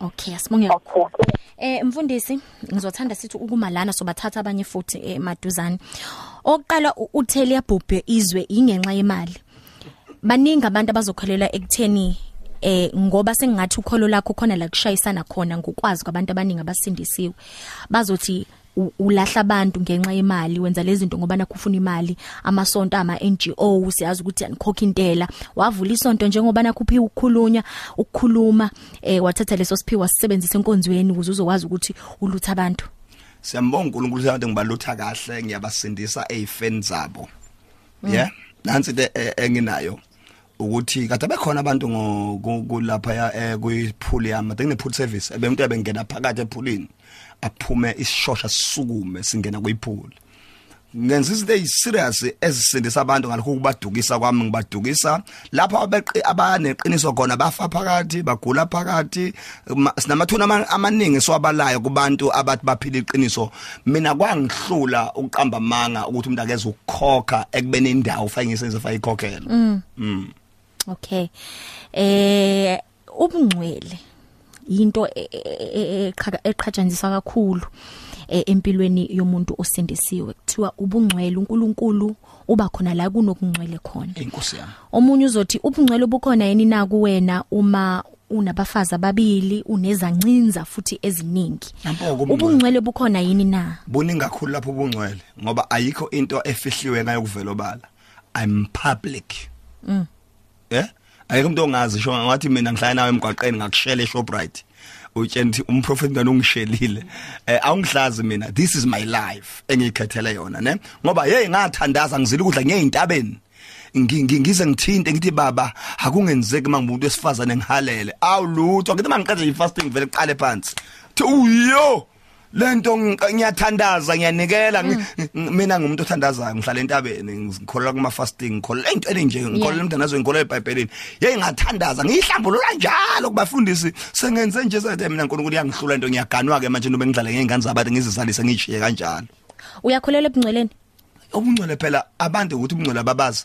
Okay, asibonge kakhulu. Eh mfundisi, ngizothanda sithi ukuma lana sobathatha abanye futhi emaduzane. Oqala uthele yabhubhe izwe ingenxa yemali. Baningi abantu abazokholela ekutheni eh ngoba sengathi ukholo lakho khona la kushayisana khona ngokwazi kwabantu abaningi abasindisiwe. Bazothi ulahla abantu ngenxa yemali wenza lezi zinto ngoba nakufuna imali amasonto ama NGO siyazi ukuthi anikhokha intela. Wavula isonto njengoba nakhuphi ukukhulunya ukukhuluma eh wathatha leso siphiwo wasisebenzisa enkonzweni ukuze uzokwazi ukuthi ulutha abantu. Siyambonga uNkulunkulu ukuthi ngibalutha kahle ngiyabasindisa ezifeni zabo. Yeah nansi into e- enginayo. Ukuthi kade bekhona abantu ngo kulapha ya kuyipool yami ade kunepool service ebemuntu ebengena phakathi epoolini aphume isishosha sisukume singena kuyipool ngenza izinto eziserious ezisindisa abantu ngalokho kubadukisa kwami ngibadukisa. Lapho abeqi abaneqiniso khona bafa phakathi bagula phakathi ma- sinamathuna ama- amaningi swabalayo kubantu abathi baphila iqiniso. Mina kwangihlula uqamba amanga ukuthi umuntu akeze ukukhokha ekubeni indawo ufake isenze fa ikhokhela okay. Eh ubungcwele into e- e- e- eqhathaniswa kakhulu empilweni yomuntu osindisiwe. Kuthiwa ubungcwele uNkulunkulu uba khona la kunokungcwele khona. Inkosi yami. Omunye uzothi ubungcwele bukhona yini na kuwena uma unabafazi ababili unezancinza futhi eziningi? Ubungcwele. bukhona yini na? Buningi kakhulu lapho ubungcwele ngoba ayikho into efihliwe ngayo kuvela obala i'm public. Mm. Eh? Ayikho umuntu ongazi sho ngathi mina ngihlala nawe emgwaqeni ngakushela eShoprite. Utshela ukuthi umprofeti ngani ungishelile eh awungihlazi mina. This is my life engiyikhethele yona ne? Ngoba hey ngathandaza ngizile ukudla ngeyintabeni Ngi- ngi- ngize ngithinte ngithi baba akungenzeki mangumuntu wesifazane ngihalele awulutho ngithi mangiqede ifasting vele qale phansi. Thi uyo lento ng- ngiyathandaza ngiyanikela. Ngi- ng- mina ngumuntu othandazayo ngihlala entabeni ngikholwa kuma fasting ngikholwa into nje ngikholwa umthandazo ngikholwa eBhayibhelini. Hey ngathandaza ngiyihlambulula njalo kubafundisi. Sengenze nje sethe mina uNkulunkulu uyangihlula into ngiyaganwa ke manje noma ngidlale ngezingane zabantu ngizizalise ngishiye kanjalo. Uyakholelwa ebungcweleni? Ubungcwele phela abantu ukuthi ubungcwele babazi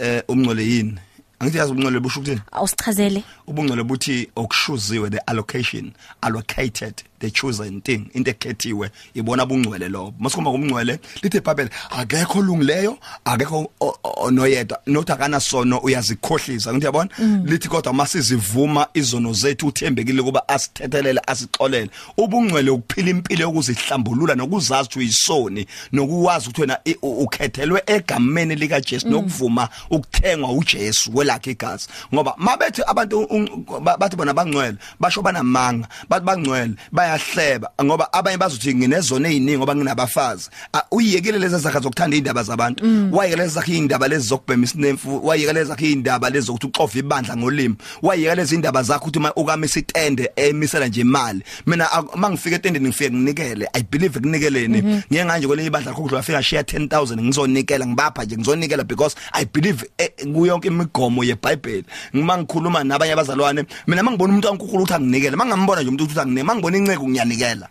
eh ubungcwele yini? Angithi yazi ubungcwele busho ukuthini awusichazele. Ubungcwele buthi okushuziwe the allocation allocated. The chosen thing into ekhethiwe ibona bungcwele lobo. Masikhomba ngumngcwele lithi iBhayibheli akekho olungileyo akekho o- o- onoyedwa. Nothi akana sono uyazikhohlisa ngithi yabona lithi kodwa masizivuma izono zethu uthembekile kuba asithethelele asixolele. Ubungcwele ukuphila impilo yokuzihlambulula nokuzazi ukuthi uyisoni nokuwazi ukuthi wena i- u- ukhethelwe egameni lika Jesu nokuvuma ukuthengwa uJesu kwelakhe igazi. Ngoba mabethi abantu un- ba- bathi bona bangcwele basho banamanga bathi bangcwele bayahleba ngoba abanye bazothi nginezona eziningi ngoba nginabafazi. Ah, uyiyekile lezi zakhe zokuthanda indaba zabantu. Wayekele lezi zakhe indaba lezi zokubhema isinemfu wayekele lezi zakhe indaba lezi zokuthi uxova ibandla ngolimi wayekele lezi indaba zakhe ukuthi uma ukamisa itende emisela nje imali. Mina ak- mangifika etendeni ngifike nginikele i believe ekunikeleni ngiye nganje kwelinye ibandla lakho kudlula fika share 10000 ngizonikela ngibapha nje ngizonikela because i believe eh, kuyonke imigomo yeBhayibheli. Ngima ngikhuluma nabanye abazalwane mina mangibona umuntu kaNkulunkulu uthi anginikele mangambona nje umuntu uthi anginike mangibona inceke ngiyanikela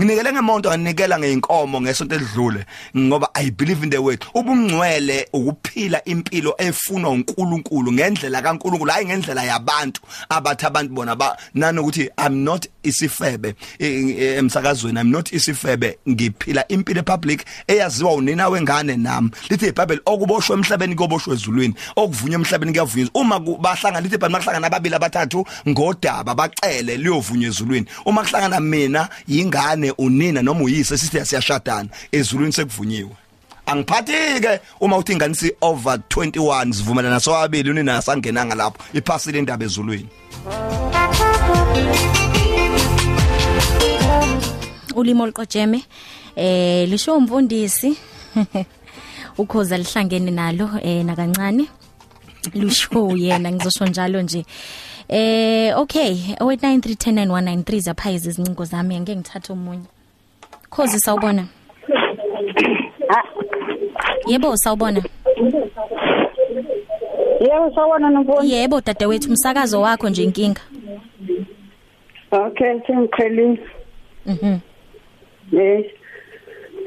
nginikele ngemonto nginikela ngeinkomo ngesonto edlule ngoba i believe in the word. Ubungcwele ukuphila impilo efunwa uNkulunkulu ngendlela kaNkulunkulu hayi ngendlela yabantu abathi abantu bona ba nanokuthi i'm not isifebe emsakazweni i'm not isifebe. Ngiphila impilo public eyaziwa unina wengane nami. Lithi iBhayibheli okuboshwe emhlabeni koboshwe ezulwini okuvunywa emhlabeni kuyavunywa uma bahlangana lithi iBhayibheli mahlangana ababili abathathu ngodaba bacele liyovunywa ezulwini. Uma kuhlangana mina yingane unina noma uyise sithi siyashadana ezulwini sekuvunyiwe. Angiphathi ke uma uthi ingane si over 21 sivumelana sobabili unina asangenanga lapho. Iphasile indaba ezulwini. Ulimo oluqojeme eh lisho umfundisi. Ukhoza lihlangene nalo eh nakancane. Lusho yena ngizosho njalo nje. Eh okay 0893109193 zaphayizi izincingo zami angeke ngithathe umunye khozi sawubona yebo sawubona Yebo sawona nomfundi. yebo dadewethu umsakazo wakho nje inkinga Okay, sengiqhelile. mhm Yes.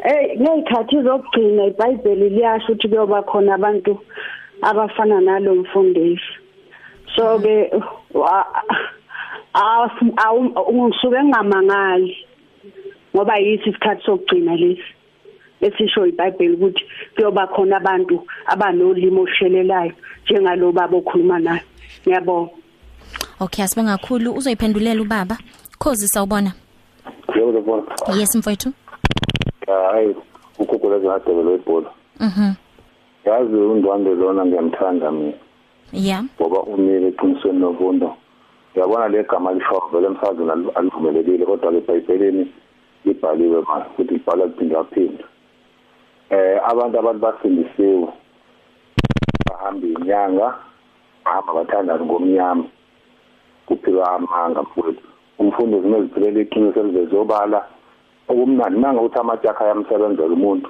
Eh ngeyikhathi zokugcina iBhayibheli liyasho ukuthi kuyoba khona abantu abafana nalo mfundisi. So ke ungisuke ngingamangali ngoba yisi isikhathi sokugcina lesi esisho iBhayibheli ukuthi kuyoba khona abantu abanolimo olushelelayo njengalo baba okhuluma naye. Ngiyabonga. okay asibonga kakhulu. Uzoyiphendulela ubaba. Khozi sawubona. Yebo lebona yes mfowethu. Hayi ukugula zahadebelo ibhola mhm. Yazi undwande lona ngiyamthanda mina. Yeah ngoba umile eqinisweni novundo uyabona le gama lisho vele emsazweni alu- alivumelekile kodwa ke ebhayibhelini libhaliwe ma futhi libhala kuphinda phinda eh abantu abantu basindisiwe bahamba inyanga bahamba bathandana ngomnyama kuphilwa amanga mfowethu. Umfundi zimeziphilela iqiniso elivezobala okumnandi manga uthi amajakha ayamsebenzela umuntu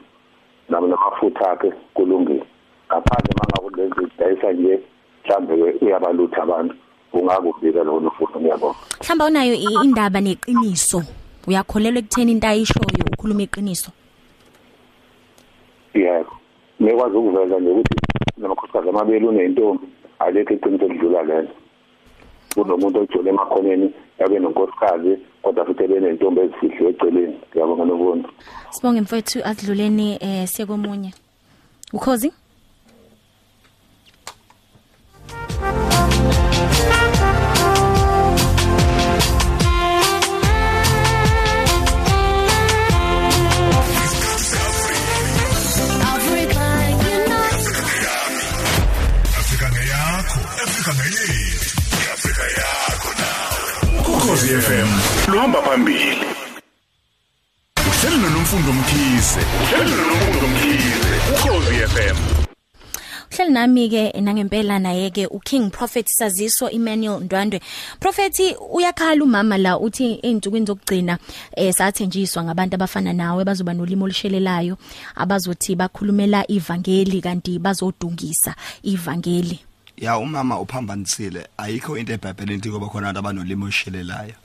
nabo namafutha akhe kulungile. Ngaphandle manga kulezi dayisa nje mhlambe uyabalutha abantu ungakubika lo nofundo ngiyabona mhlamba unayo indaba neqiniso? Uyakholelwa ekutheni into ayishoyo ukhuluma iqiniso? Yebo. Ngekwazi ukuveza nje ukuthi namakhosikazi amabili unentombi alikho iqiniso elidlula lelo kunomuntu ojole emakhoneni yabe nonkosikazi kodwa futhi ebenentombi ezifihliwe eceleni. Ngiyabonga nokundi sibonge mfowethu asidluleni eh siye komunye. Ukhozi? FM luhamba phambili. Uhlelo nomfundo mkhize Uhlelo nomfundo mkhize Ukhozi FM Uhleli nami ke nangempela naye ke uKing Prophet Saziso Emmanuel Ndwandwe. Prophet uyakhala umama la uthi einsukwini zokugcina eh sathenjiswa ngabantu abafana nawe bazoba nolimo olushelelayo abazothi bakhulumela ivangeli kanti bazodungisa ivangeli. Ya umama uphambanisile ayikho into eBhayibhelini ethi kuba khona abantu abanolimo oshilelayo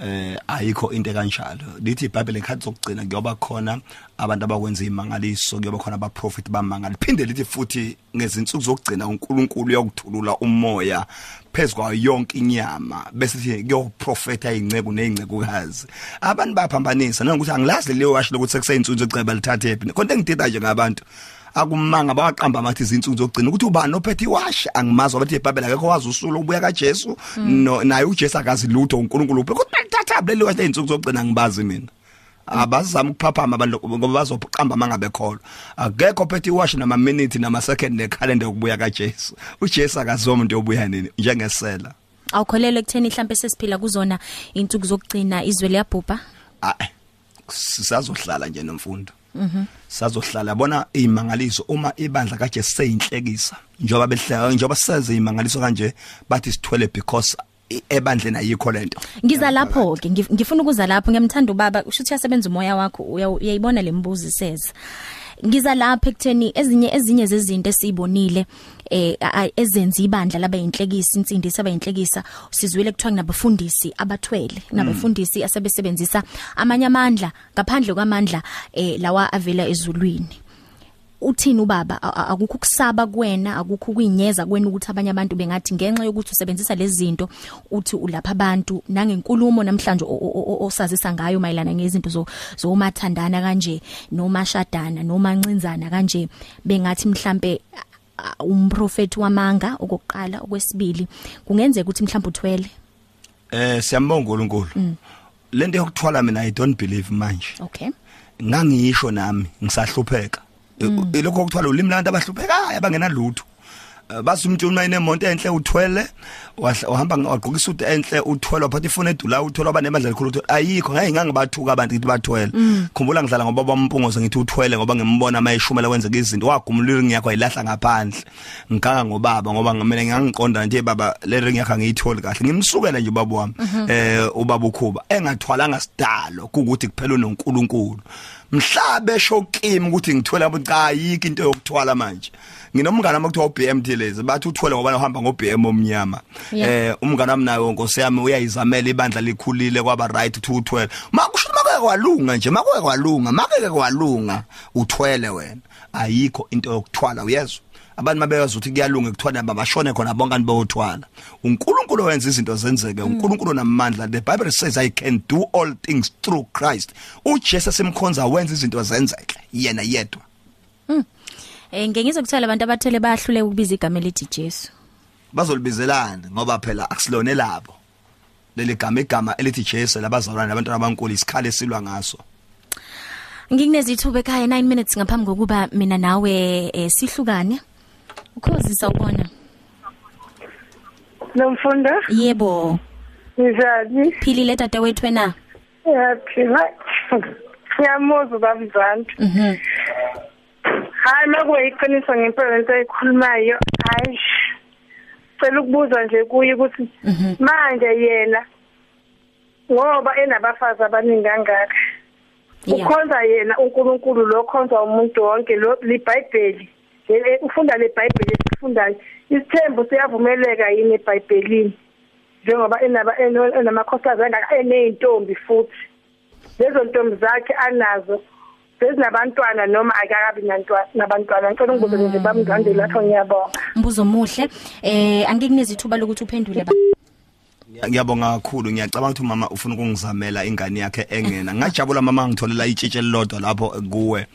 eh ayikho into kanjalo lithi iBhayibheli ekhathi sokugcina kuyoba khona abantu abakwenza imangaliso kuyoba khona abaprofeti bamangala. Phinde lithi futhi ngezinsuku zokugcina uNkulunkulu uyokuthulula umoya phezukwayo yonke inyama. Bese sithi kuyoprofeta ingcebo nezingcekukazi abantu bayaphambanisa nangokuthi angilazi leyo washo lokuthi sekuseyinsuku zoceba lithathe phi konke engidida nje ngabantu akumanga baqamba amathi izinsuku zokugcina ukuthi ubani ophethe iwash angimazi wabathi eBhayibheli akekho wazi usulo ubuya kaJesu. No naye uJesu akazi lutho uNkulunkulu uphe. Kodwa lithatha leli wash izinsuku zokugcina ngibazi mina. Abazama ukuphaphama abantu ngoba bazoqamba mangabe kholo akekho ophethe iwash nama minute nama second necalendar ukubuya kaJesu. uJesu akaziwa umuntu obuya nini njengesela. Awukholelwe ekutheni mhlambe sesiphila kuzona insuku zokugcina izwe liyabhubha? ah sisazohlala nje nomfundo. Mhm. Sazohlala yabona imangaliso uma ibandla kaje seyinhlekisa njoba behleka njoba seze imangaliso kanje bathi sithwele because i- ebandleni ayikho lento. Ngiza lapho ke ngif- ngifuna ukuza lapho ngiyamthanda ubaba usho ukuthi yasebenza umoya wakho uya- uyayibona lembuzo iseza. Ngiza lapha ekutheni ezinye ezinye zezinto esizibonile eh ezenza ibandla laba yinhlekisa insindisi abayinhlekisa sizwile kuthiwa kunabafundisi abathwele nabafundisi asebesebenzisa amanye amandla ngaphandle kwamandla eh lawa avela ezulwini. Uthini ubaba akukho kusaba kuwena akukho kuyinyeza kuwena ukuthi abanye abantu bengathi ngenxa yokuthi usebenzisa lezi zinto uthi ulapha abantu nangenkulumo namhlanje osazisa ngayo mayelana ngezinto zo zomathandana kanje noma shadana noma ncinzana kanje bengathi mhlambe umprofeti wamanga okokuqala okwesibili kungenzeka ukuthi mhlawumbe uthwele Eh siyambonga uNkulunkulu. Lento yokuthwala mina I don't believe manje. okay Ngangisho nami ngisahlupheka. Lokho okuthwala ulimi labantu abahluphekayo abangena lutho. Eh, basi umuntu uma inemonto enhle uthwele wahla- wahamba wagqoka isudu enhle uthwele waphatha ifone edula uthwele abanemandla likhulu uthwele. Ayikho ngeke ngangibathuka abantu ngithi bathwele. Khumbula ngidlala ngoba bampungoze ngithi uthwele ngoba ngimbona mayishumela kwenzeka izinto wagumula iring yakho ayilahla ngaphandle. Ngikanga ngobaba ngoba mina ngangiqonda nje baba le ring yakho angiyitholi kahle. Ngimsukela nje ubaba wami eh ubaba ukhuba. Engathwalanga sidalo ukuthi kuphela uNkulunkulu mhlabe shokimi ukuthi ngithwele abantu cha ayikho into yokuthwala manje. Nginomngane wami kuthiwa uBMT lezi bathi uthwele ngoba uhamba ngoBM omnyama. Eh umngane wami nayo nkosi yami uyayizamela ibandla likhulile kwaba right to uthwele makusho makeke kwalunga nje makeke kwalunga makeke kwalunga uthwele wena. Ayikho into yokuthwala uyezwa? Abantu mabeyazi ukuthi kuyalunga ekuthwala babashone khona bonke abantu bayothwala uNkulunkulu wenza izinto zenzeke uNkulunkulu namandla. The bible says i can do all things through Christ. uJesu simkhonza wenza izinto zenzeke yena yedwa. Eh ngeke ngizokuthola abantu abathele bayahluleka ukubiza igama elithi Jesu. Bazolibizelana ngoba phela akusilone labo. Leli gama igama elithi Jesu labazalwana nabantwana abankulu isikhali esilwa ngaso. Ngikunezithuba ekhaya 9 minutes ngaphambi kokuba mina nawe eh, sihlukane. Ukhozi sawubona. Nomfundo, Yebo, njani? philile dadewethu wena. Yaphila. Ngiyamuzwa babuzantu. Mhm. Hayi makuyiqiniso ngempela lento ekhulumayo. Hayi. Cela ukubuza nje kuye ukuthi Mhm. manje yena ngoba enabafazi abaningi kangaka. Yeah. Ukhonza yena uNkulunkulu lo khonza umuntu wonke lo liBhayibheli. Eh, Ufunda leBhayibheli esifundayo. Isithembu siyavumeleka yini eBhayibhelini? Njengoba enaba eno- enamakhosikazi angaka eneyintombi futhi. Lezo ntombi zakhe anazo sezinabantwana noma akakabi nantwana nabantwana ngicela ngibuze nje bamngandela lapho ngiyabonga Mbuzo omuhle. Eh angikunezithuba lokuthi uphendule ba. Ngiya- ngiyabonga kakhulu ngiyacabanga ukuthi mama ufuna ukungizamela ingane yakhe engena ngajabula mama ngitholela itshitshe elilodwa lapho kuwe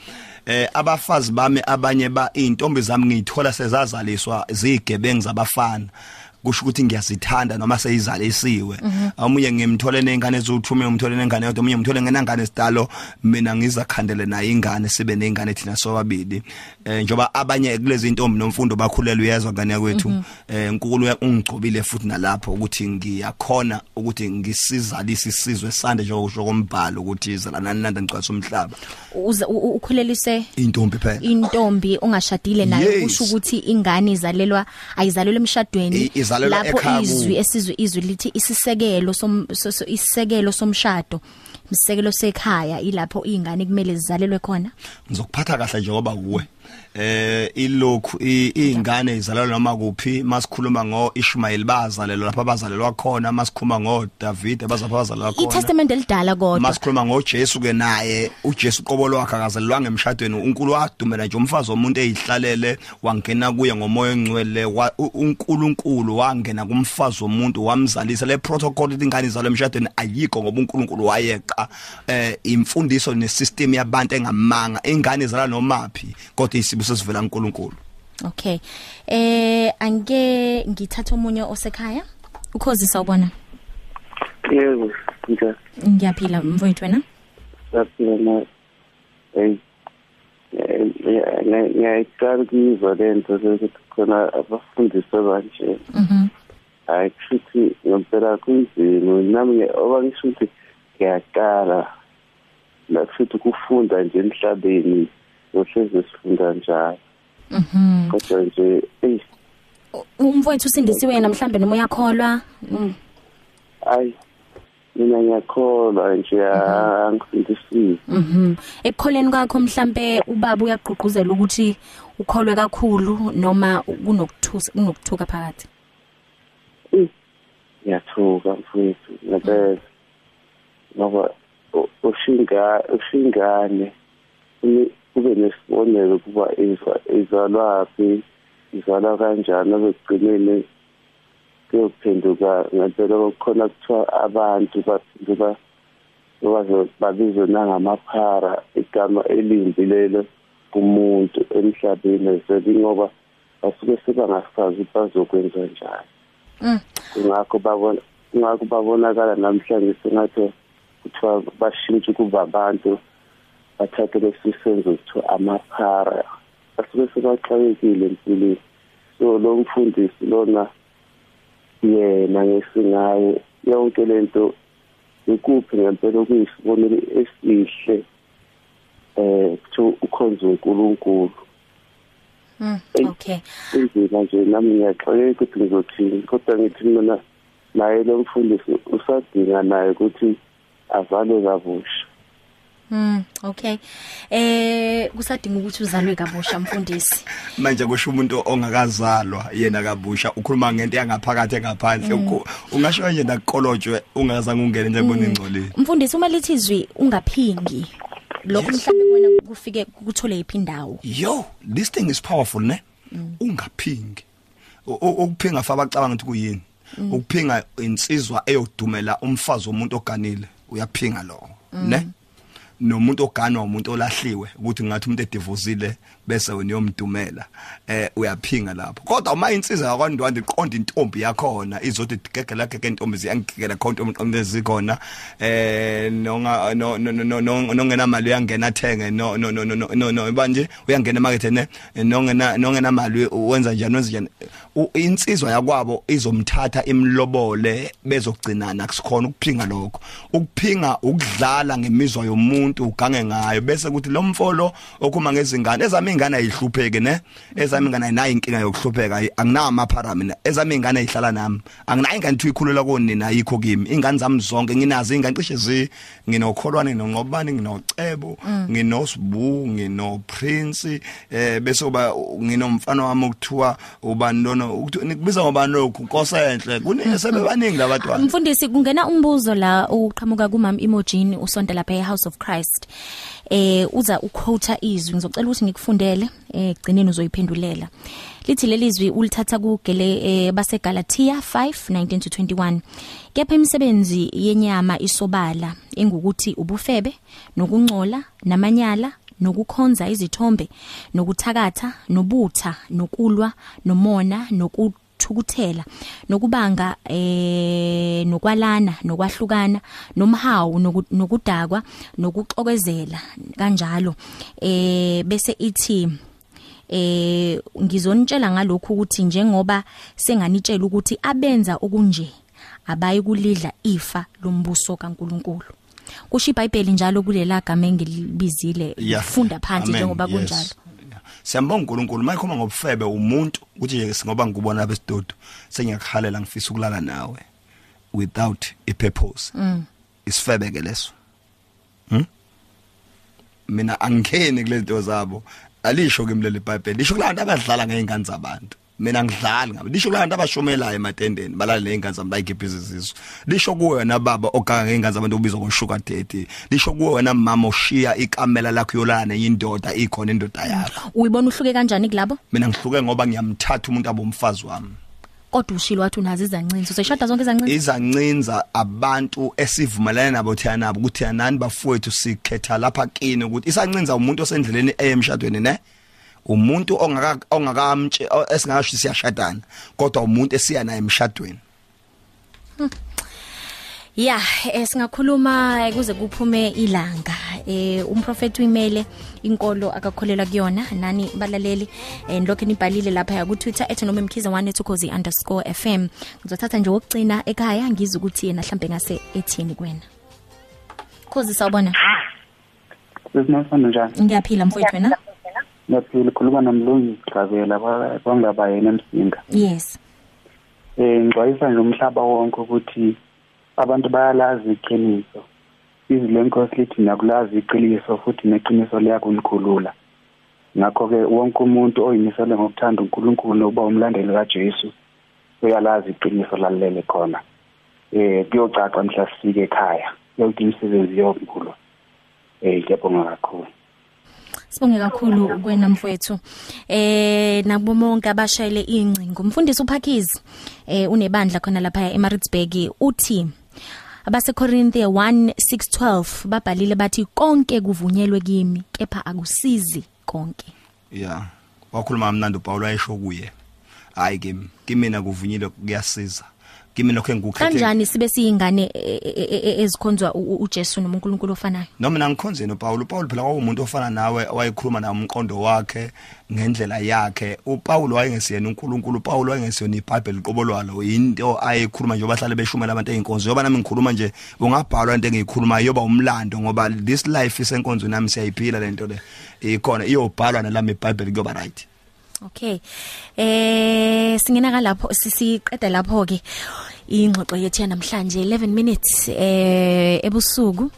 eh abafazi bami abanye ba intombi zami ngiyithola sezazaliswa zigebengu zabafana. Kusho ukuthi ngiyazithanda noma seyizalisiwe omunye ngimthole nezingane eziwu2 omunye umthole nengane yodwa omunye umthole ngenangane sidalo mina ngizakhandele naye ingane sibe nezingane thina sobabili. Eh njoba abanye kulezi intombi nomfundo bakhulelwe uyezwa ngane yakwethu. Eh uNkulunkulu ungigcobile futhi nalapho ukuthi ngiyakhona ukuthi ngisizalise isizwe sande njengokusho kombhalo ukuthi izalanani nanda ngicwasa umhlaba. Uza- u- u- ukhulelise intombi phela. intombi ongashadile nayo Yes. kusho ukuthi ingane izalelwa ayizalelwa emshadweni. I- izalelwa ekhaya lapho izwi kubo. esizwe izwi lithi isisekelo som so- so- isisekelo somshado isisekelo sekhaya ilapho ingane kumele zizalelwe khona ngizokuphatha kahle njengoba uwe eh ilokhu izingane izalelwa noma kuphi masikhuluma ngo Ishmael bazalelwa lapha bazalelwa khona masikhuluma ngo David bazapha bazalelwa khona. iTestament elidala kodwa. Masikhuluma ngoJesu ke naye uJesu qobo lwakhe akazelelwanga emshadweni uNkulunkulu wadumela nje umfazi womuntu eyihlalele wangena kuye ngomoya ongcwele uNkulunkulu wangena kumfazi womuntu wamzalisa. Le protocol ingane izalwe emshadweni ayikho ngoba uNkulunkulu wayeqa eh imfundiso nesystem yabantu engamanga ingane izalwa nomaphi kodwa isibuso sivela kuNkulunkulu. Okay. Eh angeke ngithatha umunye osekhaya? Ukhozi sawubona yebo ngika ngiyaphila mfowethu wena? Saphila na hey ngiyayicala ukuyizwa le nto lokuthi khona abafundisi abanje mhm. Hayi kushuthi ngempela kunzima nami oba ngisho ukuthi ngiyaqala la futhi ukufunda nje emhlabeni. Ngohleze sifunda njalo. Mhm. Kodwa nje eyi. Umfowethu usindisiwe yena mhlambe noma uyakholwa? Mm. hayi mina ngiyakholwa nje angifundisile. Mhm. Ekukholeni kwakho mhlambe ubaba uyagqugquzela ukuthi ukholwe kakhulu noma kunokuthusa kunokuthuka phakathi. ngiyathuka mfowethu ngempela. Ngoba u- ushinga ushingane kube nesibonelo kuba izwa- izalwaphi izalwa kanjani abekugcineni kuyophenduka ngempela kukhona kuthiwa abantu baphenduka baze babizwe nangamaphara igama elimbi lelo kumuntu emhlabeni zeli ngoba basuke sebangasazi ukuthi bazokwenza njani Mm. ngakho babona ngakho babonakala namhlanje sengathi kuthiwa bashintshe kuba abantu bathathe lesisenzo kuthiwa amaphara basuke sebaxakekile empilweni so lo mfundisi lona yena ngesingayo yonke lento ikuphi ngempela okuyisibonelo esihle eh kuthiwa ukhonza uNkulunkulu Mm. Eyi. Okay. inzima nje nami ngiyaxoleka ukuthi ngizothini kodwa ngithi mina naye lo mfundisi usadinga naye ukuthi azalwe kabusha Mm. Okay. Eh kusadinga ukuthi uzalwe kabusha mfundisi. manje kusho umuntu ongakazalwa yena kabusha ukhuluma ngento yangaphakathi engaphandle Uku- ungasho nje nakolotshwe ungazange ungene nje bona ingcolile Mfundisi uma lithi izwi ungaphingi lokho mhlambe wena kufike kuthole iphi indawo. yo this thing is powerful ne? Ungaphingi U- u- ukuphinga fa abacabanga ukuthi kuyini? Ukuphinga insizwa eyodumela umfazi womuntu oganile uyaphinga lo ne? Nomuntu oganwa umuntu olahliwe ukuthi ngathi umuntu edivozile bese wena uyomdumela eh uyaphinga lapho kodwa uma insizwa yakwandwanda iqonda intombi yakhona izothi gegela gegela intombi ziyangigegela khonto umqondo zikhona eh nonga no no no no nongena mali uyangena athenge no no no no no no manje uyangena emarket ne nongena nongena mali wenza njani wenza njani U- insizwa yakwabo izomthatha imlobole bezogcinana akusikhona ukuphinga lokho ukuphinga ukudlala ngemizwa yomuntu ugange ngayo bese kuthi lo mfolo okhuma ngezingane ezami ingane ayihlupheke ne? Ezami ingane ayinayo inkinga yokuhlupheka ayi- anginawo amaphara mina. Ezami ingane ayihlala nami. Anginayo inganethi ikhulula konina ayikho kimi. Ingane zami zonke nginazo ingane cishe zi nginokholwane nonqobani nginocebo nginosibu nginoprince eh bese uba nginomfana wami okuthiwa ubani lona ukuthi nikubiza ngobani lokhu? Nkosenhle. Kunesebebaningi labantwana Mfundisi kungena umbuzo la uqhamuka kumam Imogene usonta lapha eHouse of Christ. Eh uza uquote izwi ngizocela ukuthi ngikufundele eh gcineni uzoyiphendulela. Lithi lelizwi ulithatha kugele eh, baseGalatia 5:19 to 21. Kepha imisebenzi yenyama isobala engukuthi ubufebe nokungcola namanyala nokukhonza izithombe nokuthakatha nobutha nokulwa nomona noku nokuthukuthela nokubanga eh nokwalana nokwahlukana nomhawu noku- nokudakwa nokuxokozela kanjalo eh bese ithi eh ngizonitshela ngalokhu ukuthi njengoba senganitshela ukuthi abenza okunje abayi kulidla ifa lombuso kaNkuluNkulu kusho iBhayibheli njalo kulela gama engilibizile Yeah. funda phansi njengoba kunjalo. Siyambonga uNkulunkulu mayikhoma ngobufebe umuntu ukuthi nje singoba ngikubona besidodo sengiyakhalela ngifisa ukulala nawe without a purpose. Mm. Isifebe ke leso. Hm? Mina angikeni kulento zabo. Alisho kimi leli iBhayibheli. Lisho kulantu abadlala ngeingane zabantu. Mina ngidlali ngabe. Lisho kulantu abashomelayo ematendeni balala neingane zami bayigipha izizizwe. Lisho kuwe wena baba ogaga ngeingane zabantu ubizwa ngosugar daddy. Lisho kuwe wena mama ushiya ikamela lakho yolala nenye indoda ikhona indoda yakho. uyibona uhluke kanjani kulabo Mina ngihluke ngoba ngiyamthatha umuntu abomfazi wami. kodwa ushilo wathi unazo izancinzo useshada zonke izancinzo izancinza abantu esivumelane nabo thina nabo ukuthi yanani bafowethu sikhetha lapha kini ukuthi isancinza umuntu osendleleni eyemshadweni ne umuntu ongaka ongakamtshe esingakasho siyashadana kodwa umuntu esiya naye emshadweni Yeah, eh, singakhuluma eh, kuze kuphume ilanga. Eh umprofeti uimele inkolo akakholelwa kuyona nani balaleli eh lokho nibhalile lapha ku Twitter @noma mkhize 1 _fm. Ngizothatha nje ukugcina ekhaya ngizwe ukuthi yena mhlambe ngase ethini kwena. Khozi sawubona. Sesinasana njani? Ngiyaphila mfowethu wena? Ngiyaphila khuluma nomlungi Gcabela kwangaba yena emsinga. Yes. Eh ngixwayisa nje umhlaba wonke ukuthi abantu bayalazi iqiniso. Izwi lenkosi lithi nakulazi iqiniso futhi neqiniso liyakunikhulula. Ngakho ke wonke umuntu oyimisele ngokuthanda uNkulunkulu nokuba umlandeli kaJesu uyalazi iqiniso lalele khona. Eh kuyocaca mhla sifike ekhaya. Yonke imisebenzi yomkhulu. Eh ngiyabonga kakhulu. Sibonge kakhulu kwena mfowethu. Eh nabo bonke abashayele incingo. Umfundisi uPhakizi eh unebandla khona lapha eMaritzburg uthi abaseKorinthe 1:612 babhalile bathi konke kuvunyelwe kimi kepha akusizi konke. yeah wakhuluma mnandi uPaul wayesho kuye hayi kimi kimina kuvunyile kuyasiza kimi lokho engikukhethe. Kanjani sibe siyingane e- e- e- ezikhonzwa u- u- uJesu noma uNkulunkulu ofanayo? noma mina ngikhonzeni uPaul uPaul phela kwawumuntu ofana nawe wayekhuluma nawe umqondo wakhe ngendlela yakhe. uPaul wayengesiyena uNkulunkulu uPaul wayengesiyona iBhayibheli qobolwalo into ayekhuluma nje bahlale beshumela abantu einkonzo yoba nami ngikhuluma nje ungabhalwa into engiyikhuluma yoba umlando ngoba this life isenkonzweni nami siyayiphila lento le. Ikhona iyobhalwa nalami iBhayibheli kuyoba right. Okay. Eh singena kalapho sisiqeda lapho ke ingxoxo yethu namhlanje 11 minutes eh ebusuku.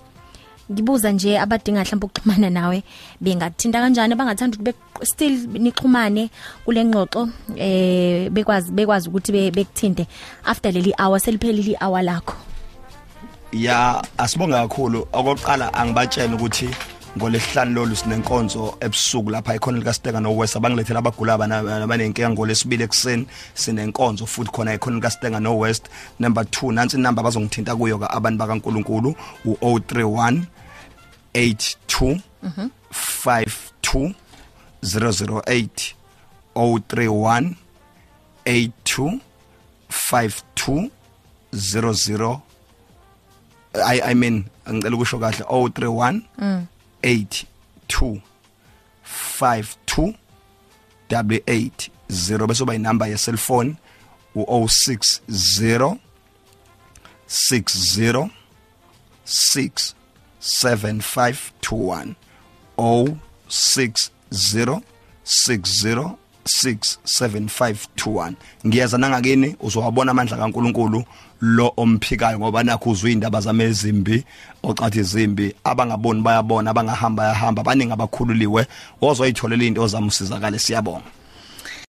Ngibuza nje abadinga mhlawumbe ukuxhumana nawe bengathinta kanjani bangathanda ukuthi still nixhumane kule ngxoxo eh bekwazi bekwazi ukuthi be- bekuthinte after leli hour seliphelile ihour lakho. ya asibonga kakhulu okokuqala angibatshela ukuthi ngolesihlanu lolu sinenkonzo ebusuku lapha ikhona lika Stega no West abangilethela abagula abana abanenkinga ngolesibili ekseni sinenkonzo futhi khona ikhona lika Stega no West number 2 nansi inamba bazongithinta kuyo ka abantu bakaNkuluNkulu u031 82 52 008 031 82 52 00 I I mean ngicela ukusho kahle 031 82 52 880 bese uba inamba ye cellphone u060 60 6 7521 060 60 67521 ngiyeza nangakini uzowabona amandla kaNkuluNkulu lo omphikayo ngoba nakho uzwe indaba zami ezimbi ocathi izimbi abangaboni bayabona abangahamba bayahamba baningi abakhululiwe. Wozoyitholela into zami usizakale siyabonga.